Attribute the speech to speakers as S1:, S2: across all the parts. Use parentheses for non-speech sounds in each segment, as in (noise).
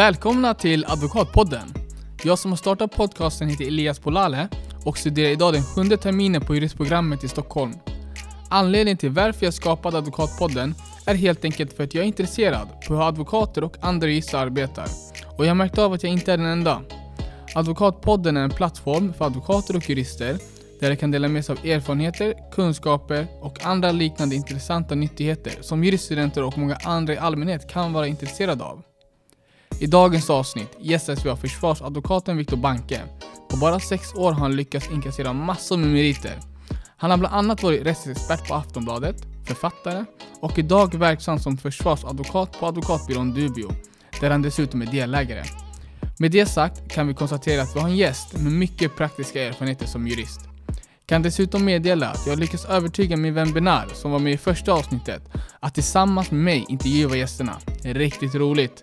S1: Välkomna till Advokatpodden. Jag som har startat podcasten heter Elias Polale och studerar idag den sjunde terminen på juristprogrammet i Stockholm. Anledningen till varför jag skapade Advokatpodden är helt enkelt för att jag är intresserad på hur advokater och andra jurister arbetar. Och jag har märkt av att jag inte är den enda. Advokatpodden är en plattform för advokater och jurister där de kan dela med sig av erfarenheter, kunskaper och andra liknande intressanta nyttigheter som juriststudenter och många andra i allmänhet kan vara intresserade av. I dagens avsnitt gästas vi av försvarsadvokaten Viktor Banke. På bara sex år har han lyckats inkassera massor med meriter. Han har bland annat varit rättsexpert på Aftonbladet, författare och idag verksam som försvarsadvokat på advokatbyrån Dubio, där han dessutom är delägare. Med det sagt kan vi konstatera att vi har en gäst med mycket praktiska erfarenheter som jurist. Kan dessutom meddela att jag lyckats övertyga min vän Benar, som var med i första avsnittet, att tillsammans med mig intervjua gästerna. Riktigt roligt.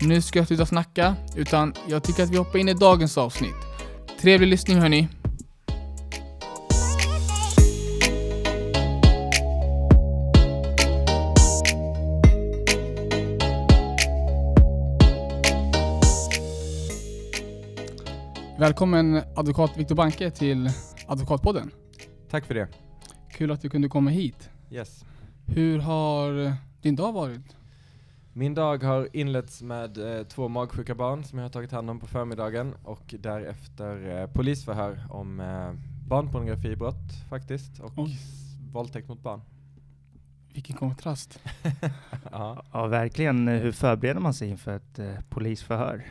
S1: Nu ska jag sluta snacka, utan jag tycker att vi hoppar in i dagens avsnitt. Trevlig lyssning hörni! Välkommen advokat Viktor Banke till Advokatpodden.
S2: Tack för det.
S1: Kul att du kunde komma hit.
S2: Yes.
S1: Hur har din dag varit?
S2: Min dag har inletts med eh, två magsjuka barn som jag har tagit hand om på förmiddagen och därefter eh, polisförhör om eh, barnpornografibrott faktiskt och
S1: Oj.
S2: våldtäkt mot barn.
S1: Vilken kontrast. (laughs)
S2: ja.
S3: Ja, verkligen. Hur förbereder man sig inför ett eh, polisförhör?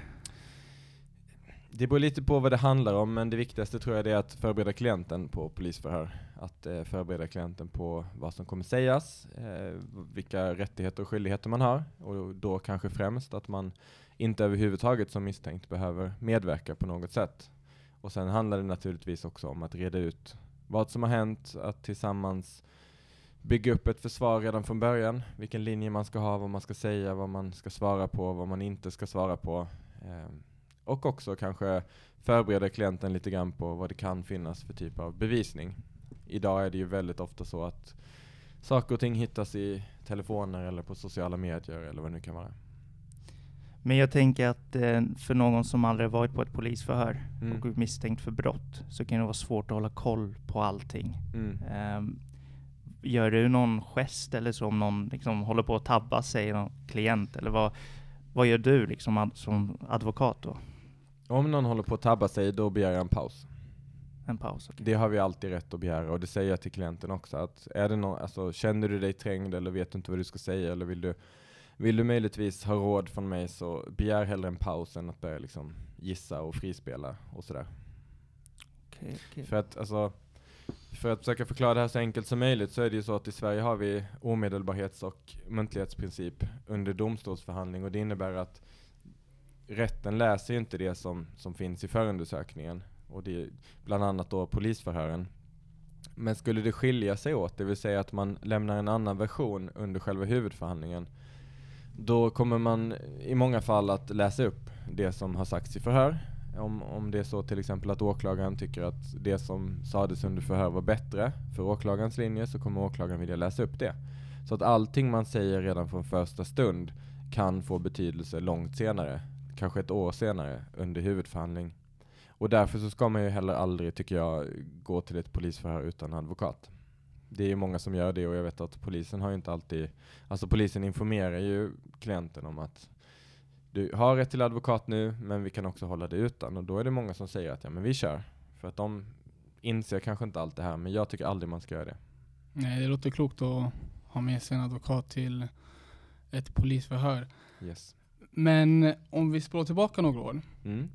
S2: Det beror lite på vad det handlar om men det viktigaste tror jag är att förbereda klienten på polisförhör. Att eh, förbereda klienten på vad som kommer sägas, eh, vilka rättigheter och skyldigheter man har och då kanske främst att man inte överhuvudtaget som misstänkt behöver medverka på något sätt. Och sen handlar det naturligtvis också om att reda ut vad som har hänt, att tillsammans bygga upp ett försvar redan från början, vilken linje man ska ha, vad man ska säga, vad man ska svara på, vad man inte ska svara på. Eh, och också kanske förbereda klienten lite grann på vad det kan finnas för typ av bevisning. Idag är det ju väldigt ofta så att saker och ting hittas i telefoner eller på sociala medier eller vad det nu kan vara.
S3: Men jag tänker att eh, för någon som aldrig varit på ett polisförhör
S2: Mm.
S3: och är misstänkt för brott så kan det vara svårt att hålla koll på allting.
S2: Mm.
S3: Ehm, gör du någon gest eller så om någon liksom håller på att tabba sig, någon klient? Eller vad, vad gör du liksom ad, som advokat då?
S2: Om någon håller på att tabba sig, då begär jag en paus.
S3: En paus? okej.
S2: Det har vi alltid rätt att begära och det säger jag till klienten också. Att är det nå alltså, känner du dig trängd eller vet du inte vad du ska säga eller vill du, vill du möjligtvis ha råd från mig så begär hellre en paus än att börja liksom gissa och frispela och sådär.
S3: Okej, okej.
S2: För att, alltså, för att försöka förklara det här så enkelt som möjligt så är det ju så att i Sverige har vi omedelbarhets och muntlighetsprincip under domstolsförhandling och det innebär att rätten läser ju inte det som, som finns i förundersökningen och det är bland annat då polisförhören. Men skulle det skilja sig åt, det vill säga att man lämnar en annan version under själva huvudförhandlingen, då kommer man i många fall att läsa upp det som har sagts i förhör. Om, om det är så till exempel att åklagaren tycker att det som sades under förhör var bättre för åklagarens linje så kommer åklagaren vilja läsa upp det. Så att allting man säger redan från första stund kan få betydelse långt senare, kanske ett år senare under huvudförhandling. Och därför så ska man ju heller aldrig, tycker jag, gå till ett polisförhör utan advokat. Det är ju många som gör det och jag vet att polisen har ju inte alltid, alltså polisen informerar ju klienten om att du har rätt till advokat nu, men vi kan också hålla det utan. Och då är det många som säger att ja, men vi kör. För att de inser kanske inte allt det här, men jag tycker aldrig man ska göra det.
S1: Nej, det låter klokt att ha med sig en advokat till ett polisförhör.
S2: Yes.
S1: Men om vi spolar tillbaka några år.
S2: Mm.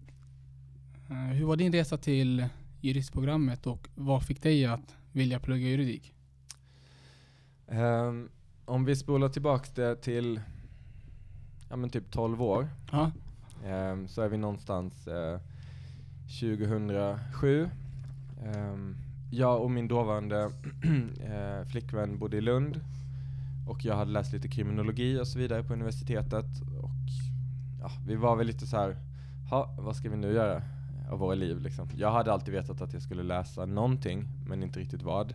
S1: eh, Hur var din resa till juristprogrammet och vad fick dig att vilja plugga juridik?
S2: Ehm, om vi spolar tillbaks det till ja, men typ 12 år,
S1: Ja,
S2: ehm, så är vi någonstans eh, 2007. Ehm, jag och min dåvarande (clears throat) eh, flickvän bodde i Lund och jag hade läst lite kriminologi och så vidare på universitetet. Och ja, vi var väl lite så här, ha, vad ska vi nu göra av våra liv liksom? Jag hade alltid vetat att jag skulle läsa någonting, men inte riktigt vad.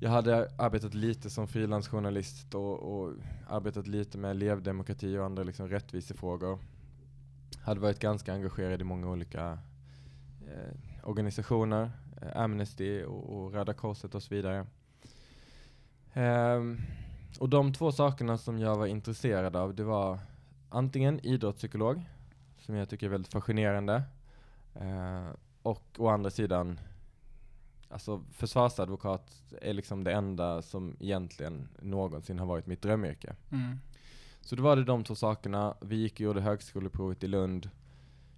S2: Jag hade arbetat lite som frilansjournalist och, och arbetat lite med elevdemokrati och andra liksom rättvisefrågor. hade varit ganska engagerad i många olika eh, organisationer, eh, Amnesty och, och Röda Korset och så vidare. Ehm, och de två sakerna som jag var intresserad av, det var antingen idrottspsykolog, som jag tycker är väldigt fascinerande, eh, och å andra sidan Alltså försvarsadvokat är liksom det enda som egentligen någonsin har varit mitt drömyrke.
S1: Mm.
S2: Så då var det de två sakerna. Vi gick och gjorde högskoleprovet i Lund.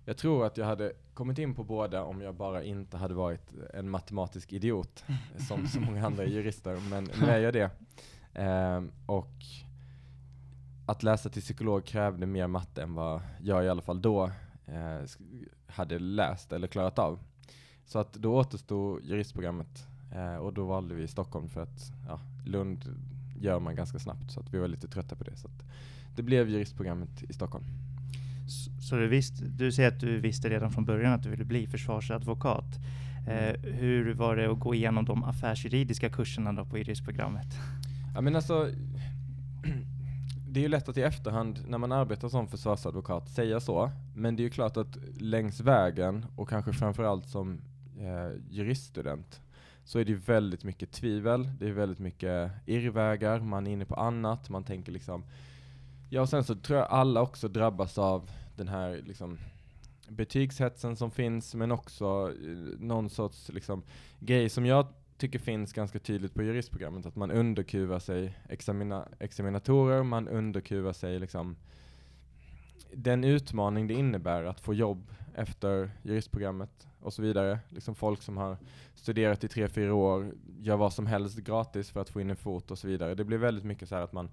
S2: Jag tror att jag hade kommit in på båda om jag bara inte hade varit en matematisk idiot, (laughs) som så många andra jurister, men nu är jag det. Ehm, och att läsa till psykolog krävde mer matte än vad jag i alla fall då eh, hade läst eller klarat av. Så att då återstod juristprogrammet eh, och då valde vi Stockholm för att ja, Lund gör man ganska snabbt så att vi var lite trötta på det. Så det blev juristprogrammet i Stockholm.
S3: Så, så du, visst, du säger att du visste redan från början att du ville bli försvarsadvokat. Eh, hur var det att gå igenom de affärsjuridiska kurserna då på juristprogrammet?
S2: Ja men alltså, det är ju lätt att i efterhand när man arbetar som försvarsadvokat säga så, men det är ju klart att längs vägen och kanske framförallt som eh, juriststudent så är det ju väldigt mycket tvivel, det är väldigt mycket irrvägar, man är inne på annat, man tänker liksom Ja och sen så tror jag alla också drabbas av den här liksom betygshetsen som finns men också eh, någon sorts liksom grej som jag tycker finns ganska tydligt på juristprogrammet, att man underkuvar sig examina, examinatorer, man underkuvar sig liksom den utmaning det innebär att få jobb efter juristprogrammet och så vidare. Liksom folk som har studerat i tre, fyra år, gör vad som helst gratis för att få in en fot och så vidare. Det blir väldigt mycket så här att man,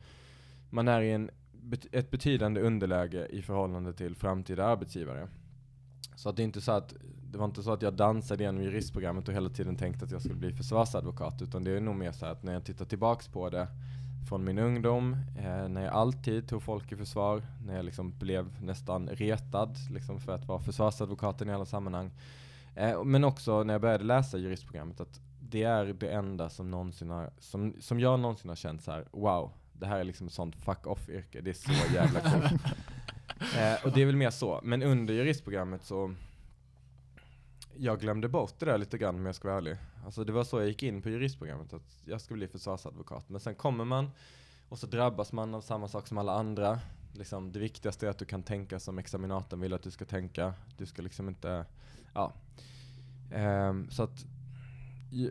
S2: man är i en, ett betydande underläge i förhållande till framtida arbetsgivare. Så att det är inte så att det var inte så att jag dansade igenom juristprogrammet och hela tiden tänkte att jag skulle bli försvarsadvokat, utan det är nog mer så att när jag tittar tillbaks på det från min ungdom, eh, när jag alltid tog folk i försvar, när jag liksom blev nästan retad liksom för att vara försvarsadvokaten i alla sammanhang. Eh, men också när jag började läsa juristprogrammet, att det är det enda som, någonsin har, som, som jag någonsin har känt så här: wow, det här är liksom ett sånt fuck off-yrke, det är så jävla coolt. (laughs) Eh, och det är väl mer så. Men under juristprogrammet så jag glömde bort det där lite grann om jag ska vara ärlig. Alltså det var så jag gick in på juristprogrammet, att jag skulle bli försvarsadvokat. Men sen kommer man och så drabbas man av samma sak som alla andra. Liksom, det viktigaste är att du kan tänka som examinatorn vill att du ska tänka. Du ska liksom inte, ja. Um, så att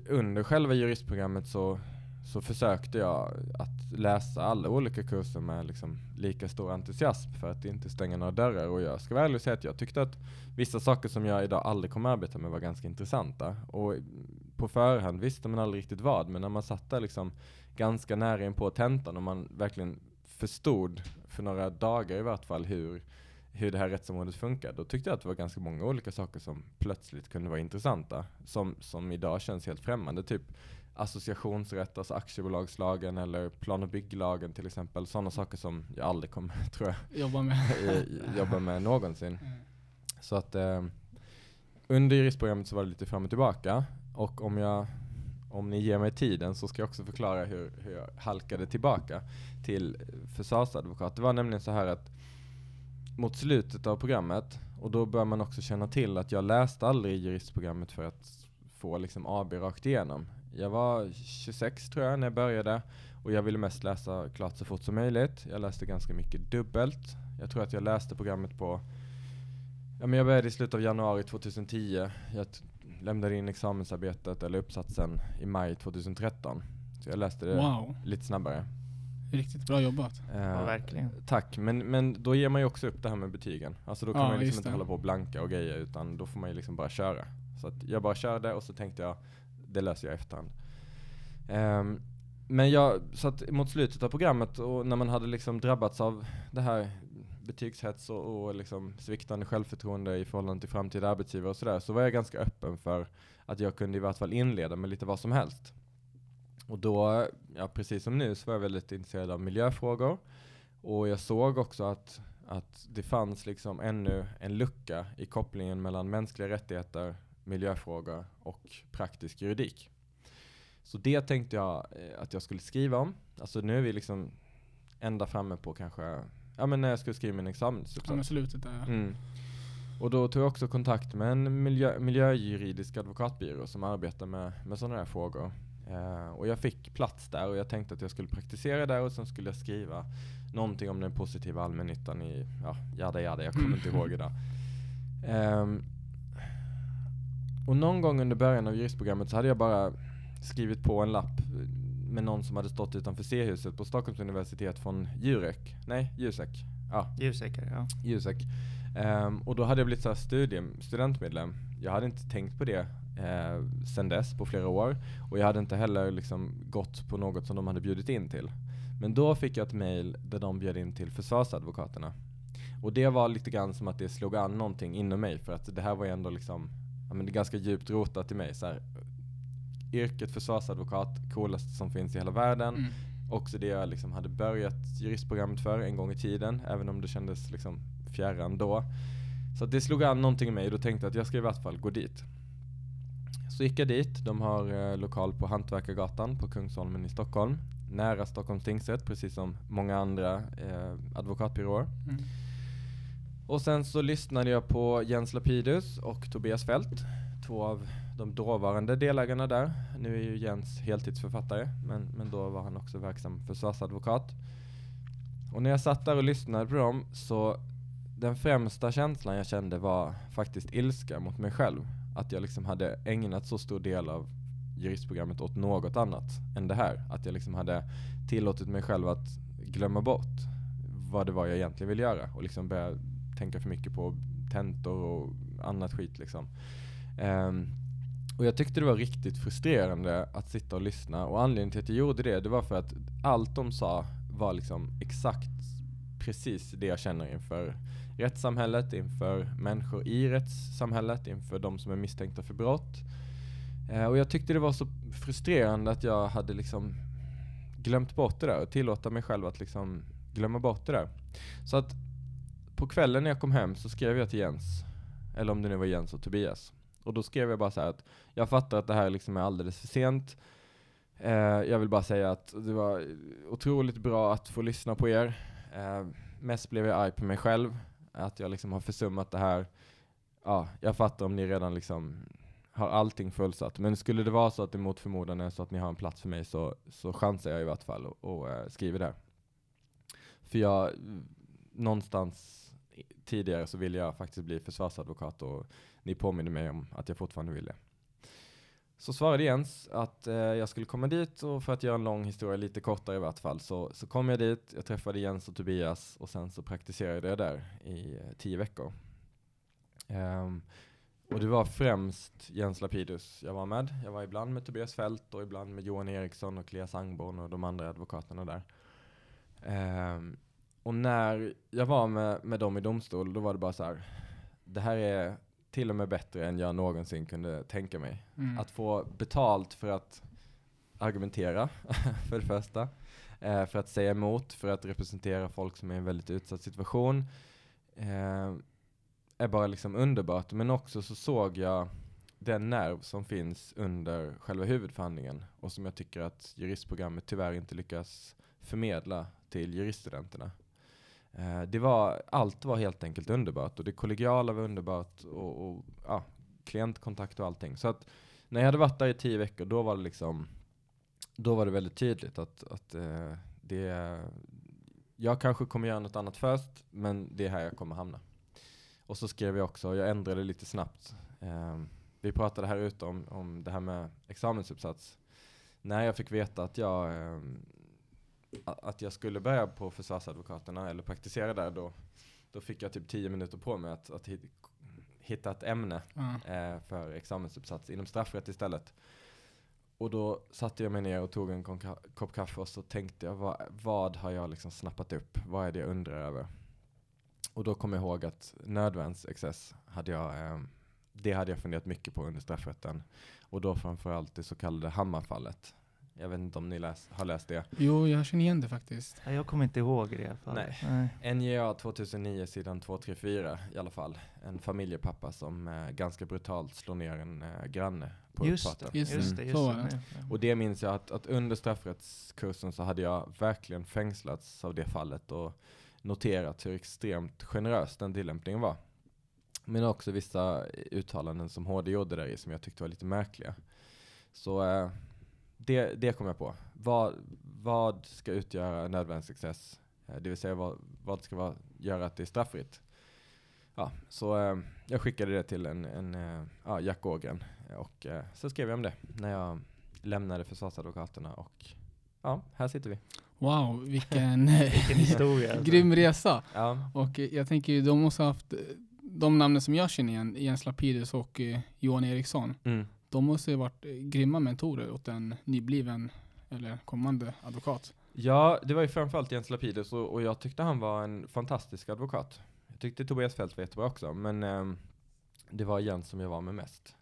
S2: under själva juristprogrammet så, så försökte jag att läsa alla olika kurser med liksom lika stor entusiasm för att inte stänga några dörrar. Och jag ska vara ärlig och säga att jag tyckte att vissa saker som jag idag aldrig kommer arbeta med var ganska intressanta. Och på förhand visste man aldrig riktigt vad, men när man satt där liksom ganska nära in på tentan och man verkligen förstod för några dagar i vart fall hur, hur det här rättsområdet funkar, då tyckte jag att det var ganska många olika saker som plötsligt kunde vara intressanta, som, som idag känns helt främmande. Typ associationsrätt, alltså aktiebolagslagen eller plan och bygglagen till exempel. Sådana saker som jag aldrig kommer, (laughs) tror jag,
S1: Jobba med. (laughs)
S2: jobba med någonsin.
S1: Mm.
S2: Så att eh, under juristprogrammet så var det lite fram och tillbaka. Och om, jag, om ni ger mig tiden så ska jag också förklara hur, hur jag halkade tillbaka till försvarsadvokat. Det var nämligen så här att mot slutet av programmet, och då bör man också känna till att jag läste aldrig juristprogrammet för att få liksom AB rakt igenom. Jag var 26 tror jag när jag började och jag ville mest läsa klart så fort som möjligt. Jag läste ganska mycket dubbelt. Jag tror att jag läste programmet på Ja, men jag började i slutet av januari 2010. Jag lämnade in examensarbetet eller uppsatsen i maj 2013. Så jag läste det
S1: Wow,
S2: lite snabbare.
S1: riktigt bra jobbat.
S2: Eh,
S3: Ja, verkligen.
S2: Tack, men, men då ger man ju också upp det här med betygen. Alltså då kan
S1: Ja,
S2: man liksom inte
S1: det.
S2: hålla på och blanka och grejer utan då får man ju liksom bara köra. Så att jag bara körde och så tänkte jag, det löser jag i efterhand. Um, men jag, så att mot slutet av programmet och när man hade liksom drabbats av det här betygshets och, och liksom sviktande självförtroende i förhållande till framtida arbetsgivare och sådär, så var jag ganska öppen för att jag kunde i vart fall inleda med lite vad som helst. Och då, ja precis som nu, så var jag väldigt intresserad av miljöfrågor. Och jag såg också att, att det fanns liksom ännu en lucka i kopplingen mellan mänskliga rättigheter, miljöfrågor och praktisk juridik. Så det tänkte jag eh, att jag skulle skriva om. Alltså nu är vi liksom ända framme på kanske, ja men när jag skulle skriva min
S1: Ja, men
S2: examensuppsats.
S1: slutet där.
S2: Mm. Och då tog jag också kontakt med en miljö, miljöjuridisk advokatbyrå som arbetar med, med sådana här frågor. Eh, och jag fick plats där och jag tänkte att jag skulle praktisera där och sen skulle jag skriva någonting om den positiva allmännyttan i, ja, jada jada, jag kommer inte ihåg (laughs) idag. Um, och någon gång under början av juristprogrammet så hade jag bara skrivit på en lapp med någon som hade stått utanför C-huset på Stockholms universitet från Jurek, nej Jusek. Ja.
S3: Jusek, ja.
S2: Jusek. Um, och då hade jag blivit så studie, studentmedlem. Jag hade inte tänkt på det eh, sen dess på flera år. Och jag hade inte heller liksom gått på något som de hade bjudit in till. Men då fick jag ett mail där de bjöd in till försvarsadvokaterna. Och det var lite grann som att det slog an någonting inom mig för att det här var ju ändå liksom, ja men det är ganska djupt rotat i mig. Så här, yrket försvarsadvokat, coolaste som finns i hela världen. Mm. Också det jag liksom hade börjat juristprogrammet för en gång i tiden, även om det kändes liksom fjärran då. Så det slog an någonting i mig och då tänkte jag att jag ska i vart fall gå dit. Så gick jag dit, de har eh, lokal på Hantverkargatan på Kungsholmen i Stockholm. Nära Stockholms tingsrätt, precis som många andra eh, advokatbyråer. Mm. Och sen så lyssnade jag på Jens Lapidus och Tobias Fält, två av de dåvarande delägarna där. Nu är ju Jens heltidsförfattare, men, men då var han också verksam försvarsadvokat. Och när jag satt där och lyssnade på dem så den främsta känslan jag kände var faktiskt ilska mot mig själv. Att jag liksom hade ägnat så stor del av juristprogrammet åt något annat än det här. Att jag liksom hade tillåtit mig själv att glömma bort vad det var jag egentligen ville göra och liksom börja tänka för mycket på tentor och annat skit liksom. Um, och jag tyckte det var riktigt frustrerande att sitta och lyssna och anledningen till att jag gjorde det, det var för att allt de sa var liksom exakt precis det jag känner inför rättssamhället, inför människor i rättssamhället, inför de som är misstänkta för brott. Eh, och jag tyckte det var så frustrerande att jag hade liksom glömt bort det där och tillåta mig själv att liksom glömma bort det där. Så att på kvällen när jag kom hem så skrev jag till Jens, eller om det nu var Jens och Tobias. Och då skrev jag bara så att jag fattar att det här liksom är alldeles för sent. Eh, jag vill bara säga att det var otroligt bra att få lyssna på er. Eh, mest blev jag arg på mig själv, att jag liksom har försummat det här. Ja, jag fattar om ni redan liksom har allting fullsatt. Men skulle det vara så att det mot förmodan är så att ni har en plats för mig så, så chansar jag i vart fall och, och eh, skriver där. För jag, någonstans tidigare så ville jag faktiskt bli försvarsadvokat och ni påminner mig om att jag fortfarande vill det. Så svarade Jens att eh, jag skulle komma dit och för att göra en lång historia lite kortare i vart fall så, så kom jag dit, jag träffade Jens och Tobias och sen så praktiserade jag där i eh, tio veckor. Um, och det var främst Jens Lapidus jag var med. Jag var ibland med Tobias Fält och ibland med Johan Eriksson och Clea Sangborn och de andra advokaterna där. Um, och när jag var med, med dem i domstol, då var det bara så här. Det här är till och med bättre än jag någonsin kunde tänka mig. Mm. Att få betalt för att argumentera, (laughs) för det första. Eh, för att säga emot, för att representera folk som är i en väldigt utsatt situation. Eh, är bara liksom underbart. Men också så såg jag den nerv som finns under själva huvudförhandlingen och som jag tycker att juristprogrammet tyvärr inte lyckas förmedla till juriststudenterna. Eh, det var, allt var helt enkelt underbart och det kollegiala var underbart och, och ja, klientkontakt och allting. Så att när jag hade varit där i tio veckor, då var det liksom, då var det väldigt tydligt att, att eh, det, jag kanske kommer göra något annat först, men det är här jag kommer hamna. Och så skrev jag också, jag ändrade lite snabbt. Eh, vi pratade här ute om, om det här med examensuppsats. När jag fick veta att jag eh, att jag skulle börja på försvarsadvokaterna eller praktisera där då, då fick jag typ tio minuter på mig att, att hitta ett ämne mm. eh, för examensuppsats inom straffrätt istället. Och då satte jag mig ner och tog en kopp kaffe och så tänkte jag, vad, vad har jag liksom snappat upp? Vad är det jag undrar över? Och då kom jag ihåg att nödvärnsexcess hade jag, eh, det hade jag funderat mycket på under straffrätten. Och då framförallt det så kallade Hammarfallet. Jag vet inte om ni läs, har läst det?
S1: Jo, jag känner igen det faktiskt.
S3: Ja, jag kommer inte ihåg det i alla fall.
S2: Nej. Nej. NJA 2009, sidan 234 i alla fall. En familjepappa som eh, ganska brutalt slår ner en eh, granne på
S3: just uppfarten. Det, just mm. det, just
S2: så det. Och det minns jag att, att under straffrättskursen så hade jag verkligen fängslats av det fallet och noterat hur extremt generös den tillämpningen var. Men också vissa uttalanden som HD gjorde där i som jag tyckte var lite märkliga. Så eh, det, det kom jag på. Vad, vad ska utgöra nödvändig success? Eh, det vill säga vad, vad ska vara, göra att det är straffritt? Ja, så eh, jag skickade det till en, en eh, ja, Jack Ågren och eh, så skrev jag om det när jag lämnade försvarsadvokaterna och ja, här sitter vi.
S1: Wow, vilken, (laughs)
S3: Vilken historia. alltså.
S1: grym resa.
S2: Ja,
S1: Och eh, jag tänker ju, de måste ha haft, de namnen som jag känner igen, Jens Lapidus och Johan Eriksson,
S2: mm.
S1: De måste ju varit eh, grymma mentorer åt en nybliven eller kommande advokat.
S2: ja det var ju framförallt Jens Lapidus och, och jag tyckte han var en fantastisk advokat. Jag tyckte Tobias Fält var jättebra också, men ehm, det var Jens som jag var med mest.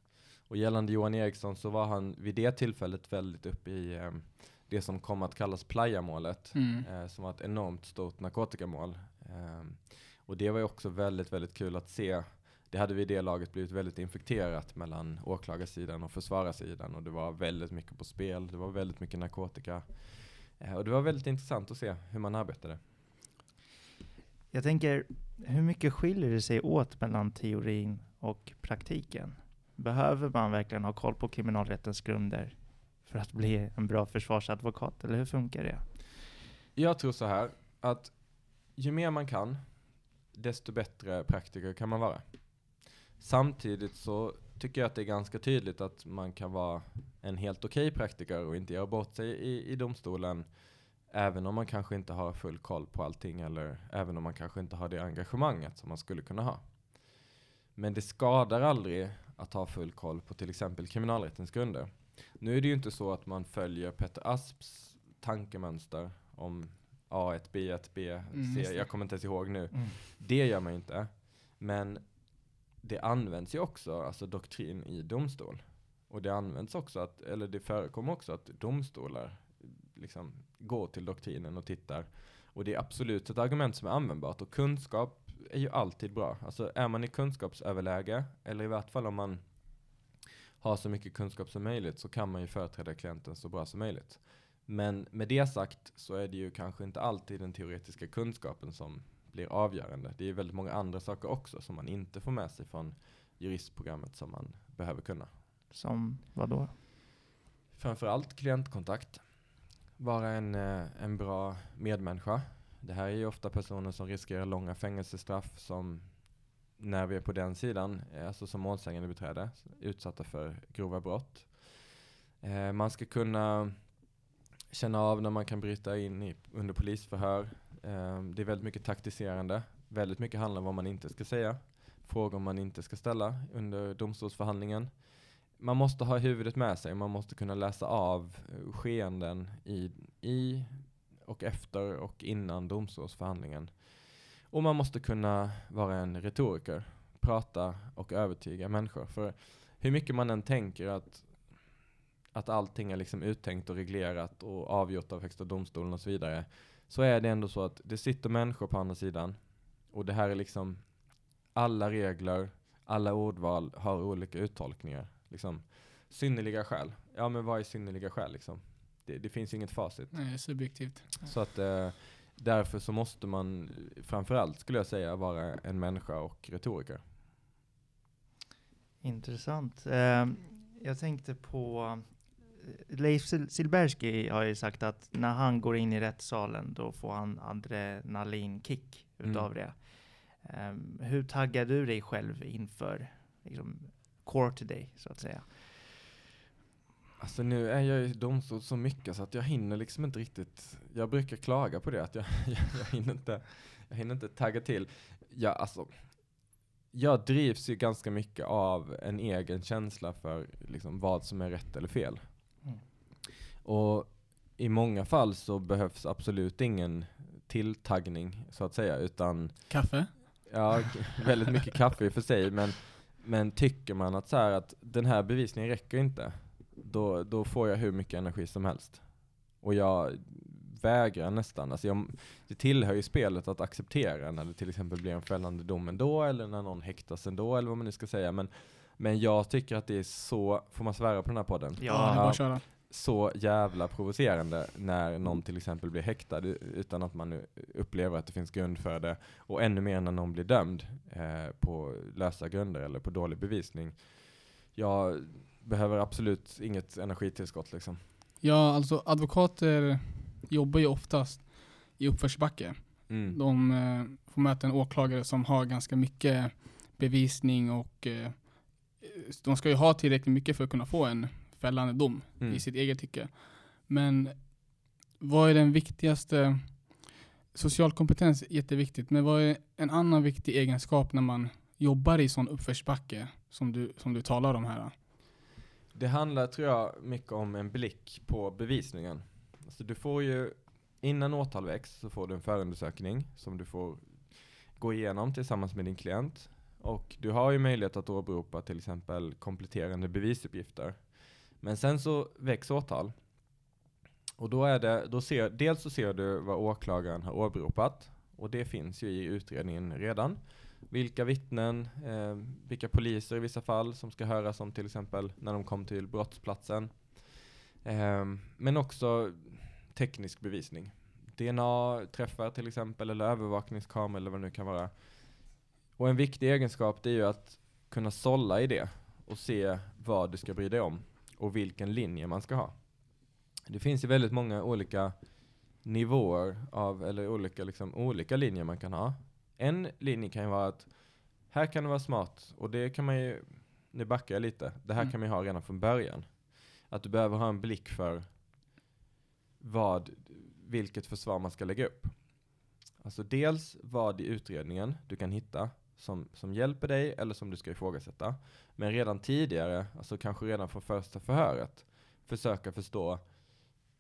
S2: Och gällande Johan Eriksson så var han vid det tillfället väldigt uppe i ehm, det som kom att kallas Playa-målet.
S1: Mm.
S2: eh, som var ett enormt stort narkotikamål. Ehm, och det var ju också väldigt, väldigt kul att se. Det hade vid det laget blivit väldigt infekterat mellan åklagarsidan och försvararsidan och det var väldigt mycket på spel. Det var väldigt mycket narkotika. Eh, och det var väldigt intressant att se hur man arbetade.
S3: Jag tänker, hur mycket skiljer det sig åt mellan teorin och praktiken? Behöver man verkligen ha koll på kriminalrättens grunder för att bli en bra försvarsadvokat, eller hur funkar det?
S2: Jag tror så här att ju mer man kan, desto bättre praktiker kan man vara. Samtidigt så tycker jag att det är ganska tydligt att man kan vara en helt okej praktiker och inte göra bort sig i, i domstolen även om man kanske inte har full koll på allting eller även om man kanske inte har det engagemanget som man skulle kunna ha. Men det skadar aldrig att ha full koll på till exempel kriminalrättens grunder. Nu är det ju inte så att man följer Peter Asps tankemönster om A1, B1, B,
S1: Mm,
S2: C.
S1: det.
S2: Jag kommer inte ens ihåg nu. Det gör man ju inte. Men det används ju också, alltså doktrin i domstol. Och det används också, att, eller det förekommer också att domstolar liksom går till doktrinen och tittar. Och det är absolut ett argument som är användbart. Och kunskap är ju alltid bra. Alltså är man i kunskapsöverläge, eller i vart fall om man har så mycket kunskap som möjligt, så kan man ju företräda klienten så bra som möjligt. Men med det sagt så är det ju kanske inte alltid den teoretiska kunskapen som blir avgörande. Det är väldigt många andra saker också som man inte får med sig från juristprogrammet som man behöver kunna.
S3: Som vad då?
S2: Framförallt klientkontakt. Vara en, eh, en bra medmänniska. Det här är ju ofta personer som riskerar långa fängelsestraff som när vi är på den sidan, eh, alltså som målsägande beträde, utsatta för grova brott. Eh, man ska kunna känna av när man kan bryta in i, under polisförhör. Ehm, det är väldigt mycket taktiserande. Väldigt mycket handlar om vad man inte ska säga. Frågor man inte ska ställa under domstolsförhandlingen. Man måste ha huvudet med sig. Man måste kunna läsa av eh, skeenden i, i och efter och innan domstolsförhandlingen. Och man måste kunna vara en retoriker. Prata och övertyga människor. För hur mycket man än tänker att, att allting är liksom uttänkt och reglerat och avgjort av Högsta domstolen och så vidare. Så är det ändå så att det sitter människor på andra sidan. Och det här är liksom alla regler, alla ordval har olika uttolkningar. Liksom, synnerliga skäl. Ja men vad är synnerliga skäl liksom? Det, det finns inget facit.
S1: Nej, subjektivt.
S2: Så att eh, därför så måste man framförallt skulle jag säga vara en människa och retoriker.
S3: Intressant. Eh, jag tänkte på Leif Sil- Silbersky har ju sagt att när han går in i rättssalen då får han adrenalinkick utav
S2: Mm.
S3: det. Eh, hur taggar du dig själv inför liksom, court day så att säga?
S2: Alltså nu är jag i domstol så mycket så att jag hinner liksom inte riktigt, jag brukar klaga på det att jag, (laughs) jag, jag, hinner, inte, jag hinner inte tagga till. Ja, alltså, jag drivs ju ganska mycket av en egen känsla för liksom vad som är rätt eller fel. Och i många fall så behövs absolut ingen tilltaggning så att säga, utan
S1: Kaffe?
S2: Ja, väldigt mycket (laughs) kaffe i och för sig, men, men tycker man att, så här, att den här bevisningen räcker inte, då, då får jag hur mycket energi som helst. Och jag vägrar nästan, alltså jag, det tillhör ju spelet att acceptera när det till exempel blir en fällande dom ändå, eller när någon häktas ändå, eller vad man nu ska säga. Men, men jag tycker att det är så, får man svära på den här podden?
S1: Ja, det är bara
S2: Ja.
S1: att köra.
S2: Så jävla provocerande när någon till exempel blir häktad utan att man upplever att det finns grund för det. Och ännu mer när någon blir dömd eh, på lösa grunder eller på dålig bevisning. Jag behöver absolut inget energitillskott liksom.
S1: Ja, alltså advokater jobbar ju oftast i uppförsbacke.
S2: Mm.
S1: De eh, får möta en åklagare som har ganska mycket bevisning och eh, de ska ju ha tillräckligt mycket för att kunna få en fällande dom
S2: Mm.
S1: i sitt eget tycke. Men vad är den viktigaste? Social kompetens är jätteviktigt, men vad är en annan viktig egenskap när man jobbar i sån uppförsbacke som du, som du talar om här?
S2: Det handlar, tror jag, mycket om en blick på bevisningen. Alltså du får ju, innan åtal väcks så får du en förundersökning som du får gå igenom tillsammans med din klient. Och du har ju möjlighet att åberopa till exempel kompletterande bevisuppgifter. Men sen så väcks åtal. Och då är det, då ser, dels så ser du vad åklagaren har åberopat. Och det finns ju i utredningen redan. Vilka vittnen, eh, vilka poliser i vissa fall som ska höras om till exempel när de kom till brottsplatsen. Eh, men också teknisk bevisning. DNA-träffar till exempel, eller övervakningskamera eller vad det nu kan vara. Och en viktig egenskap det är ju att kunna sålla i det och se vad du ska bry dig om och vilken linje man ska ha. Det finns ju väldigt många olika nivåer av, eller olika, liksom, olika linjer man kan ha. En linje kan ju vara att här kan det vara smart, och det kan man ju, nu backar jag lite, det här
S1: Mm.
S2: kan man ju ha redan från början. Att du behöver ha en blick för vad, vilket försvar man ska lägga upp. Alltså dels vad i utredningen du kan hitta som, som hjälper dig eller som du ska ifrågasätta. Men redan tidigare, alltså kanske redan från första förhöret, försöka förstå,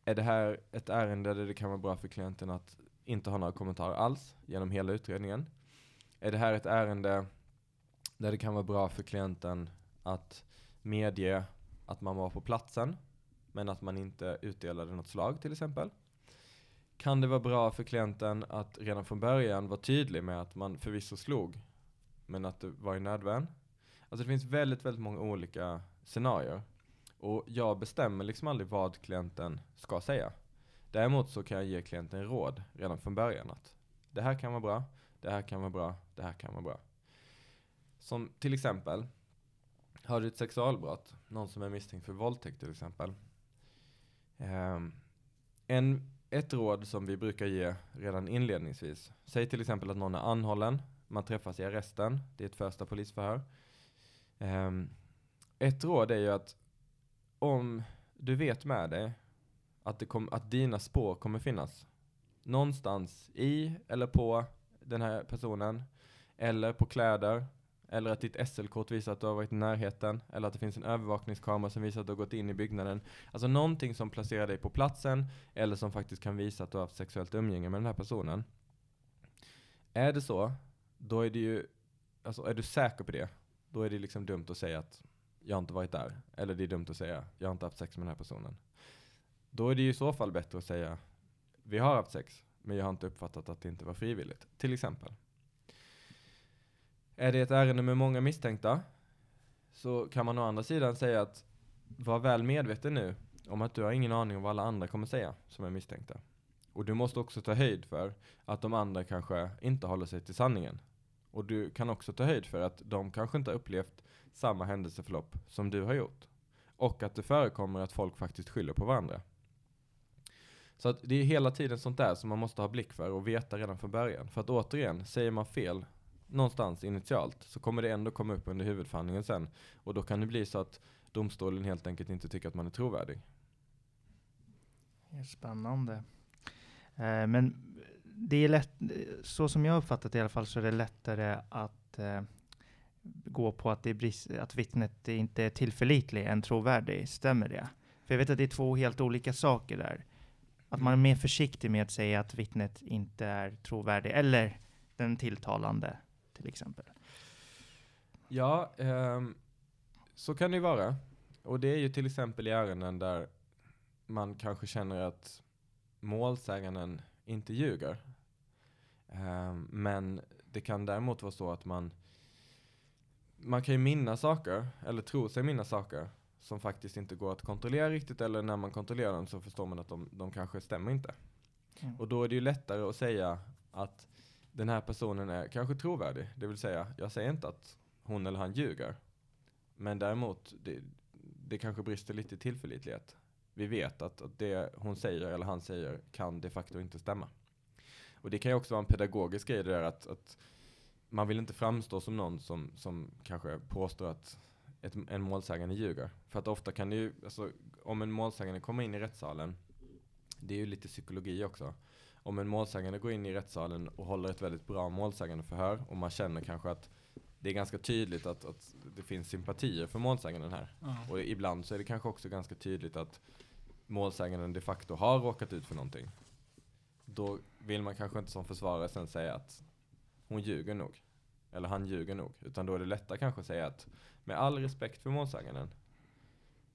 S2: är det här ett ärende där det kan vara bra för klienten att inte ha några kommentarer alls genom hela utredningen? Är det här ett ärende där det kan vara bra för klienten att medge att man var på platsen, men att man inte utdelade något slag till exempel? Kan det vara bra för klienten att redan från början vara tydlig med att man förvisso slog, men att det var i nödvärn? Alltså det finns väldigt, väldigt många olika scenarier. Och jag bestämmer liksom aldrig vad klienten ska säga. Däremot så kan jag ge klienten råd redan från början att det här kan vara bra, det här kan vara bra, det här kan vara bra. Som till exempel, har du ett sexualbrott, någon som är misstänkt för våldtäkt till exempel. Ehm, en, ett råd som vi brukar ge redan inledningsvis, säg till exempel att någon är anhållen, man träffas i arresten, det är ett första polisförhör. Um, ett råd är ju att om du vet med dig att, det kom, att dina spår kommer finnas någonstans i eller på den här personen, eller på kläder, eller att ditt SL-kort visar att du har varit i närheten, eller att det finns en övervakningskamera som visar att du har gått in i byggnaden. Alltså någonting som placerar dig på platsen, eller som faktiskt kan visa att du har haft sexuellt umgänge med den här personen. Är det så, då är det ju, alltså är du säker på det, då är det liksom dumt att säga att jag har inte varit där. Eller det är dumt att säga, jag har inte haft sex med den här personen. Då är det ju i så fall bättre att säga, vi har haft sex, men jag har inte uppfattat att det inte var frivilligt. Till exempel. Är det ett ärende med många misstänkta, så kan man å andra sidan säga att var väl medveten nu om att du har ingen aning om vad alla andra kommer säga som är misstänkta. Och du måste också ta höjd för att de andra kanske inte håller sig till sanningen. Och du kan också ta höjd för att de kanske inte har upplevt samma händelseförlopp som du har gjort. Och att det förekommer att folk faktiskt skyller på varandra. Så att det är hela tiden sånt där som man måste ha blick för och veta redan från början. För att återigen, säger man fel någonstans initialt så kommer det ändå komma upp under huvudförhandlingen sen. Och då kan det bli så att domstolen helt enkelt inte tycker att man är trovärdig.
S3: Det är spännande. Eh, men det är lätt, så som jag har uppfattat det i alla fall, så är det lättare att eh, gå på att, det är brist, att vittnet inte är tillförlitlig än trovärdig. Stämmer det? För jag vet att det är två helt olika saker där. Att man är mer försiktig med att säga att vittnet inte är trovärdig, eller den tilltalande till exempel.
S2: Ja, ehm, så kan det ju vara. Och det är ju till exempel i ärenden där man kanske känner att målsäganden inte ljuger. Ehm, men det kan däremot vara så att man man kan ju minnas saker, eller tro sig minnas saker, som faktiskt inte går att kontrollera riktigt eller när man kontrollerar dem så förstår man att de, de kanske stämmer inte.
S3: Mm.
S2: Och då är det ju lättare att säga att den här personen är kanske trovärdig. Det vill säga, jag säger inte att hon eller han ljuger. Men däremot, det, det kanske brister lite i tillförlitlighet. Vi vet att, att det hon säger eller han säger kan de facto inte stämma. Och det kan ju också vara en pedagogisk grej det där att, att man vill inte framstå som någon som, som kanske påstår att ett, en målsägande ljuger. För att ofta kan det ju, alltså, om en målsägande kommer in i rättssalen, det är ju lite psykologi också. Om en målsägande går in i rättssalen och håller ett väldigt bra målsägande förhör och man känner kanske att det är ganska tydligt att, att det finns sympatier för målsäganden här.
S1: Ja.
S2: Och ibland så är det kanske också ganska tydligt att målsäganden de facto har råkat ut för någonting. Då vill man kanske inte som försvarare sen säga att hon ljuger nog. Eller han ljuger nog. Utan då är det lättare kanske att säga att med all respekt för målsäganden.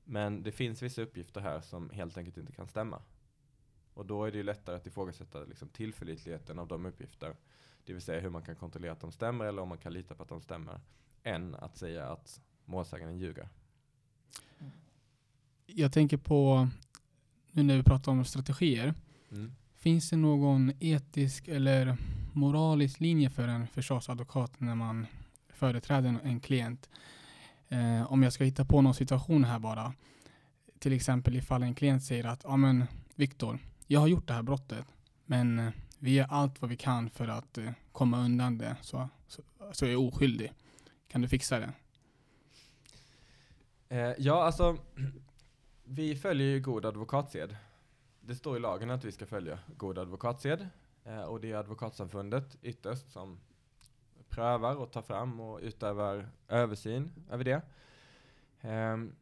S2: Men det finns vissa uppgifter här som helt enkelt inte kan stämma. Och då är det ju lättare att ifrågasätta liksom tillförlitligheten av de uppgifter. Det vill säga hur man kan kontrollera att de stämmer eller om man kan lita på att de stämmer. Än att säga att målsäganden ljuger.
S1: Jag tänker på, nu när vi pratar om strategier,
S2: Mm.
S1: finns det någon etisk eller moralisk linje för en försvarsadvokat när man företräder en- en klient? Eh, om jag ska hitta på någon situation här bara, till exempel ifall en klient säger att ja men Viktor, jag har gjort det här brottet, men eh, vi gör allt vad vi kan för att eh, komma undan det, så, så, så jag är oskyldig. Kan du fixa det?
S2: Eh, ja, alltså vi följer ju god advokatsed. Det står i lagen att vi ska följa god advokatsed. Eh, och det är advokatsamfundet ytterst som prövar och tar fram och utövar översyn över det. Um,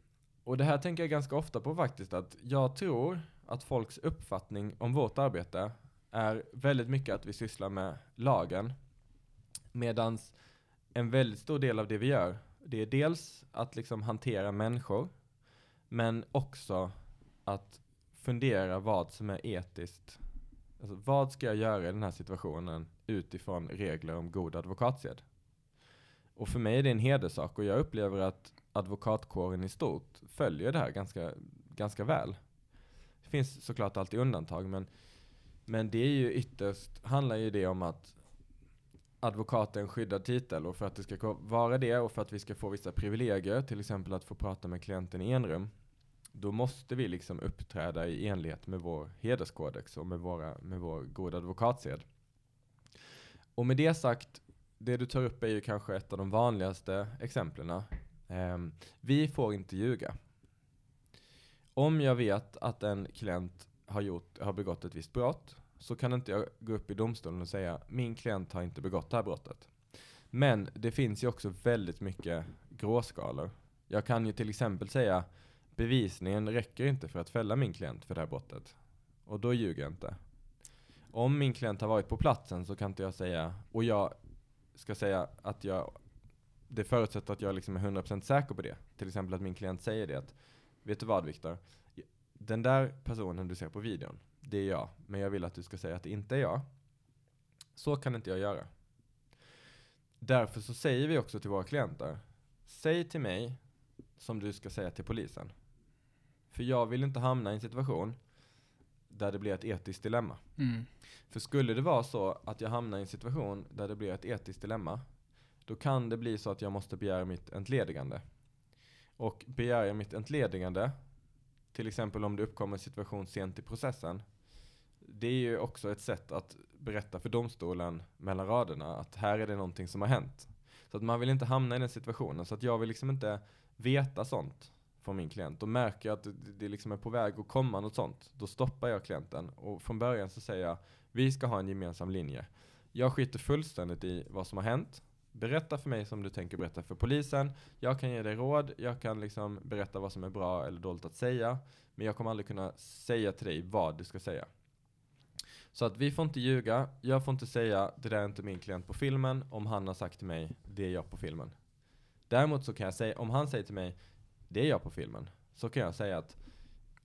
S2: och det här tänker jag ganska ofta på faktiskt, att jag tror att folks uppfattning om vårt arbete är väldigt mycket att vi sysslar med lagen. Medans en väldigt stor del av det vi gör, det är dels att liksom hantera människor, men också att fundera vad som är etiskt. Alltså, vad ska jag göra i den här situationen utifrån regler om god advokatsed? Och för mig är det en hederssak och jag upplever att advokatkåren i stort följer det här ganska, ganska väl. Det finns såklart alltid undantag, men, men det är ju ytterst, handlar ju det om att advokat är en skyddad titel och för att det ska vara det och för att vi ska få vissa privilegier, till exempel att få prata med klienten i enrum, då måste vi liksom uppträda i enlighet med vår hederskodex och med, våra, med vår goda advokatsed. Och med det sagt, det du tar upp är ju kanske ett av de vanligaste exemplen. Ehm, vi får inte ljuga. Om jag vet att en klient har, gjort, har begått ett visst brott, så kan inte jag gå upp i domstolen och säga min klient har inte begått det här brottet. Men det finns ju också väldigt mycket gråskalor. Jag kan ju till exempel säga bevisningen räcker inte för att fälla min klient för det här brottet. Och då ljuger jag inte. Om min klient har varit på platsen så kan inte jag säga, och jag ska säga att jag, det förutsätter att jag liksom är 100% säker på det. Till exempel att min klient säger det att, vet du vad Viktor? Den där personen du ser på videon, det är jag. Men jag vill att du ska säga att det inte är jag. Så kan inte jag göra. Därför så säger vi också till våra klienter, säg till mig som du ska säga till polisen. För jag vill inte hamna i en situation där det blir ett etiskt dilemma.
S1: Mm.
S2: För skulle det vara så att jag hamnar i en situation där det blir ett etiskt dilemma, då kan det bli så att jag måste begära mitt entledigande. Och begär jag mitt entledigande, till exempel om det uppkommer en situation sent i processen, det är ju också ett sätt att berätta för domstolen mellan raderna att här är det någonting som har hänt. Så att man vill inte hamna i den situationen. Så att jag vill liksom inte veta sånt från min klient. Och märker jag att det, det liksom är på väg att komma något sånt, då stoppar jag klienten. Och från början så säger jag, vi ska ha en gemensam linje. Jag skiter fullständigt i vad som har hänt. Berätta för mig som du tänker berätta för polisen. Jag kan ge dig råd, jag kan liksom berätta vad som är bra eller dåligt att säga. Men jag kommer aldrig kunna säga till dig vad du ska säga. Så att vi får inte ljuga, jag får inte säga det där är inte min klient på filmen om han har sagt till mig det är jag på filmen. Däremot så kan jag säga, om han säger till mig det är jag på filmen, så kan jag säga att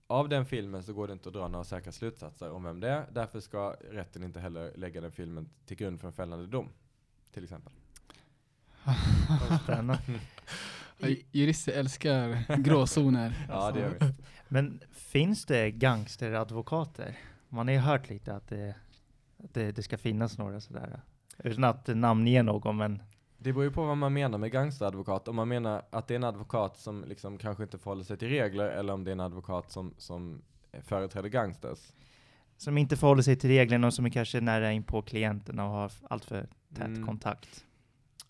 S2: av den filmen så går det inte att dra några säkra slutsatser om vem det är. Därför ska rätten inte heller lägga den filmen till grund för en fällande dom. Till exempel. (laughs)
S1: Jurister älskar gråzoner.
S2: Ja, det gör vi.
S3: Men finns det gangsteradvokater? Man har ju hört lite att det, att det, det ska finnas några sådär. Utan att namnge någon, men
S2: Det beror ju på vad man menar med gangsteradvokat. Om man menar att det är en advokat som liksom kanske inte förhåller sig till regler, eller om det är en advokat som, som företräder gangsters.
S3: som inte förhåller sig till reglerna och som är kanske nära in på klienterna och har allt för tät
S2: Mm.
S3: kontakt.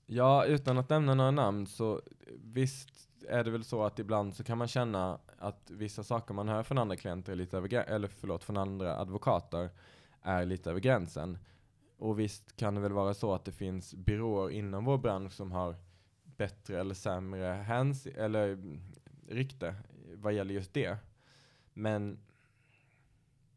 S2: Ja, utan att nämna några namn så visst är det väl så att ibland så kan man känna att vissa saker man hör från andra klienter är lite över, eller förlåt, från andra advokater är lite över gränsen. Och visst kan det väl vara så att det finns byråer inom vår bransch som har bättre eller sämre hands eller rykte vad gäller just det. Men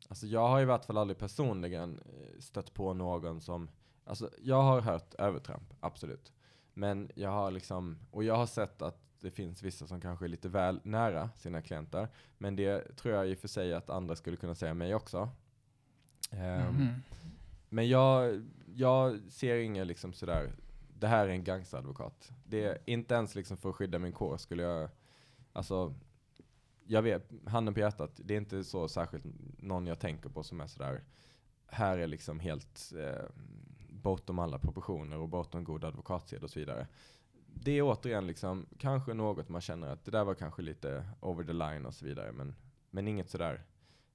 S2: alltså jag har i vart fall aldrig personligen eh, stött på någon som Alltså jag har hört övertramp, absolut. Men jag har liksom, och jag har sett att det finns vissa som kanske är lite väl nära sina klienter. Men det tror jag i och för sig att andra skulle kunna säga mig också. Ehm,
S1: Mhm.
S2: Men jag, jag ser inget liksom sådär, det här är en gangsteradvokat. Det är inte ens liksom för att skydda min kår skulle jag, alltså, jag vet, handen på hjärtat, det är inte så särskilt någon jag tänker på som är sådär, här är liksom helt eh, bortom alla proportioner och bortom god advokatsed och så vidare. Det är återigen liksom, kanske något man känner att det där var kanske lite over the line och så vidare, men, men inget sådär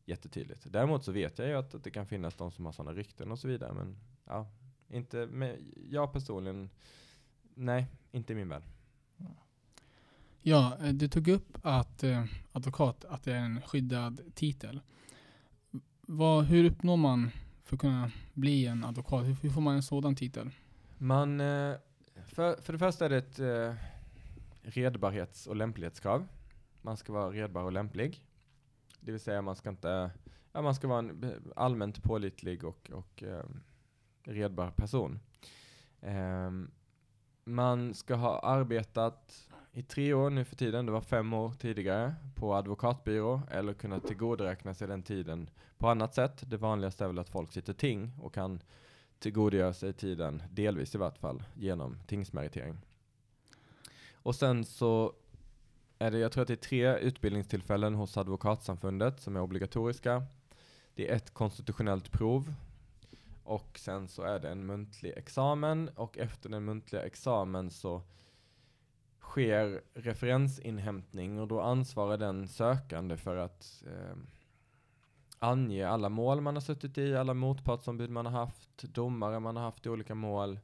S2: jättetydligt. Däremot så vet jag ju att, att det kan finnas de som har sådana rykten och så vidare, men ja, inte, men jag personligen, nej, inte i min värld.
S1: Ja, eh, du tog upp att eh, advokat, att det är en skyddad titel. Vad, hur uppnår man för att kunna bli en advokat? Hur, hur får man en sådan titel?
S2: Man, eh, för, för det första är det ett eh, redbarhets och lämplighetskrav. Man ska vara redbar och lämplig. Det vill säga man ska inte, ja man ska vara en eh, allmänt pålitlig och, och eh, redbar person. Eh, man ska ha arbetat i tre år nu för tiden, det var fem år tidigare, på advokatbyrå eller kunna tillgodoräkna sig den tiden på annat sätt. Det vanligaste är väl att folk sitter ting och kan tillgodogöra sig tiden, delvis i vart fall, genom tingsmeritering. Och sen så är det, jag tror att det är tre utbildningstillfällen hos Advokatsamfundet som är obligatoriska. Det är ett konstitutionellt prov och sen så är det en muntlig examen och efter den muntliga examen så sker referensinhämtning och då ansvarar den sökande för att eh, ange alla mål man har suttit i, alla motpartsombud man har haft, domare man har haft i olika mål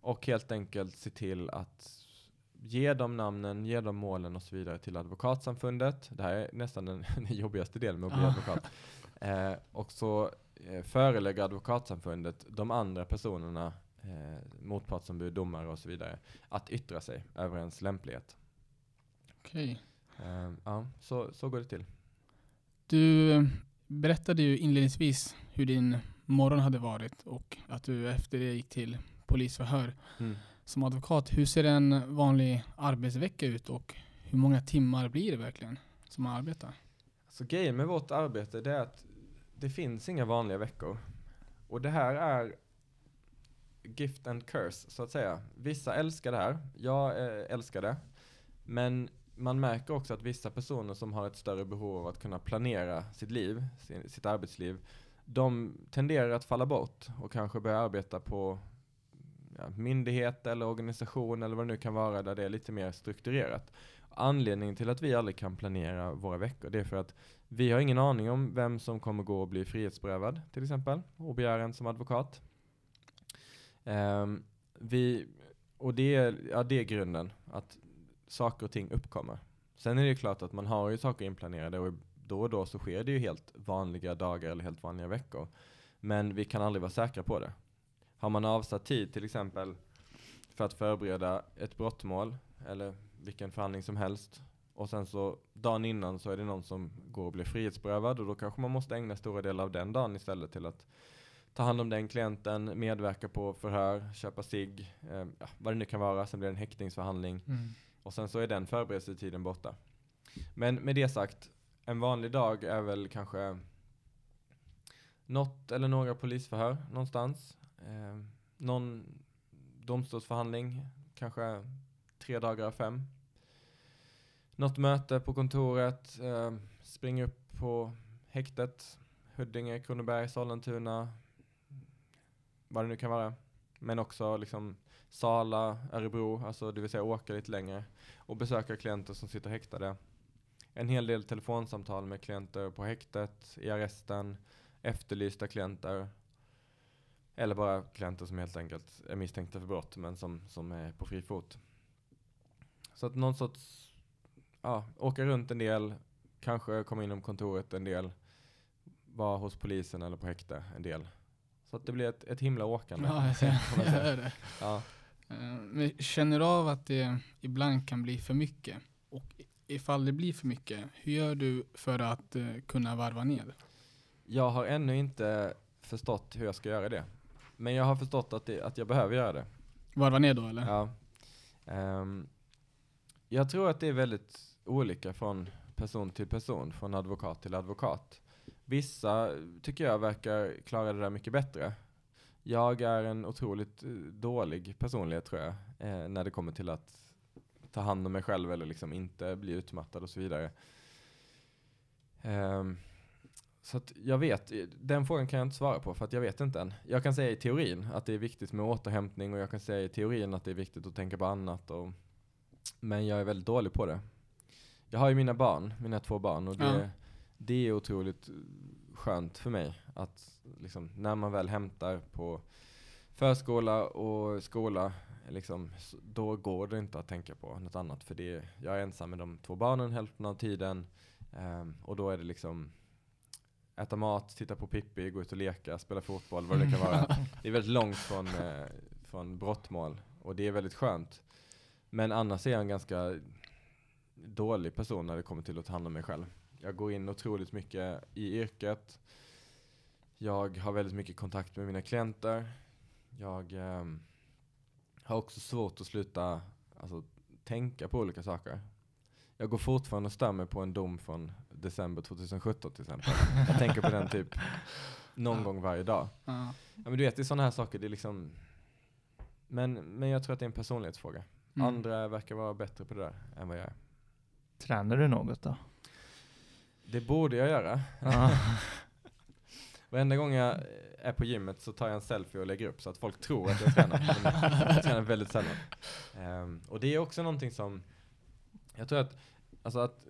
S2: och helt enkelt se till att ge de namnen, ge de målen och så vidare till Advokatsamfundet. Det här är nästan den, (laughs) den jobbigaste delen med att bli advokat. Eh, och så eh, förelägger Advokatsamfundet de andra personerna, eh, motpartsombud, domare och så vidare, att yttra sig över ens lämplighet.
S1: Okej.
S2: Eh, ja, så, så går det till.
S1: Du berättade ju inledningsvis hur din morgon hade varit och att du efter det gick till polisförhör. Som advokat, hur ser en vanlig arbetsvecka ut och hur många timmar blir det verkligen som man arbetar?
S2: Så grejen med vårt arbete det är att det finns inga vanliga veckor. Och det här är gift and curse så att säga. Vissa älskar det här, jag eh, älskar det. Men man märker också att vissa personer som har ett större behov av att kunna planera sitt liv, sin, sitt arbetsliv, de tenderar att falla bort och kanske börja arbeta på ja, myndighet eller organisation eller vad det nu kan vara där det är lite mer strukturerat. Anledningen till att vi aldrig kan planera våra veckor det är för att vi har ingen aning om vem som kommer gå och bli frihetsberövad till exempel och begära en som advokat. Um, vi, och det är, ja, det är grunden, att saker och ting uppkommer. Sen är det ju klart att man har ju saker inplanerade och då och då så sker det ju helt vanliga dagar eller helt vanliga veckor. Men vi kan aldrig vara säkra på det. Har man avsatt tid till exempel för att förbereda ett brottmål eller vilken förhandling som helst och sen så dagen innan så är det någon som går och blir frihetsberövad och då kanske man måste ägna stora delar av den dagen istället till att ta hand om den klienten, medverka på förhör, köpa sig, eh, ja, vad det nu kan vara, sen blir det en häktningsförhandling mm och sen så är den förberedelsetiden borta. Men med det sagt, en vanlig dag är väl kanske något eller några polisförhör någonstans. Eh, någon domstolsförhandling, kanske tre dagar av fem. något möte på kontoret, eh, springa upp på häktet, Huddinge, Kronoberg, Sollentuna, vad det nu kan vara. Men också liksom Sala, Örebro, alltså det vill säga åka lite längre och besöka klienter som sitter häktade. En hel del telefonsamtal med klienter på häktet, i arresten, efterlysta klienter. Eller bara klienter som helt enkelt är misstänkta för brott men som, som är på fri fot. Så att någon sorts, ja, åka runt en del, kanske komma inom kontoret en del, vara hos polisen eller på häkte en del. Så att det blir ett, ett himla åkande.
S1: Ja, jag ser, (laughs) jag hör det.
S2: Ja.
S1: Eh, Men känner du av att det ibland kan bli för mycket? Och ifall det blir för mycket, hur gör du för att eh, kunna varva ner?
S2: Jag har ännu inte förstått hur jag ska göra det. Men jag har förstått att, det, att jag behöver göra det.
S1: Varva ner då eller?
S2: Ja. Ehm, jag tror att det är väldigt olika från person till person, från advokat till advokat. Vissa tycker jag verkar klara det där mycket bättre. Jag är en otroligt eh, dålig personlighet tror jag, eh, när det kommer till att ta hand om mig själv eller liksom inte bli utmattad och så vidare. Ehm, så att jag vet, eh, den frågan kan jag inte svara på för att jag vet inte än. Jag kan säga i teorin att det är viktigt med återhämtning och jag kan säga i teorin att det är viktigt att tänka på annat. Och, men jag är väldigt dålig på det. Jag har ju mina barn, mina två barn och det,
S1: Ja
S2: det är otroligt skönt för mig att liksom, när man väl hämtar på förskola och skola, liksom, då går det inte att tänka på något annat. För det, jag är ensam med de två barnen hälften av tiden ehm, och då är det liksom äta mat, titta på Pippi, gå ut och leka, spela fotboll, vad det kan vara. Det är väldigt långt från, eh, från brottmål och det är väldigt skönt. Men annars är jag en ganska dålig person när det kommer till att ta hand om mig själv. Jag går in otroligt mycket i yrket. Jag har väldigt mycket kontakt med mina klienter. Jag ehm, har också svårt att sluta alltså, tänka på olika saker. Jag går fortfarande och mig på en dom från december 2017 till exempel. Jag tänker på den typ någon gång varje dag.
S1: Ja.
S2: Ja, men du vet, det är sådana här saker, det är liksom men, men jag tror att det är en personlighetsfråga.
S1: Mm.
S2: Andra verkar vara bättre på det där än vad jag är.
S3: Tränar du något då?
S2: Det borde jag göra. (laughs) Varenda gång jag är på gymmet så tar jag en selfie och lägger upp så att folk tror att jag tränar. Jag tränar väldigt sällan. Ehm, och det är också någonting som, jag tror att, alltså att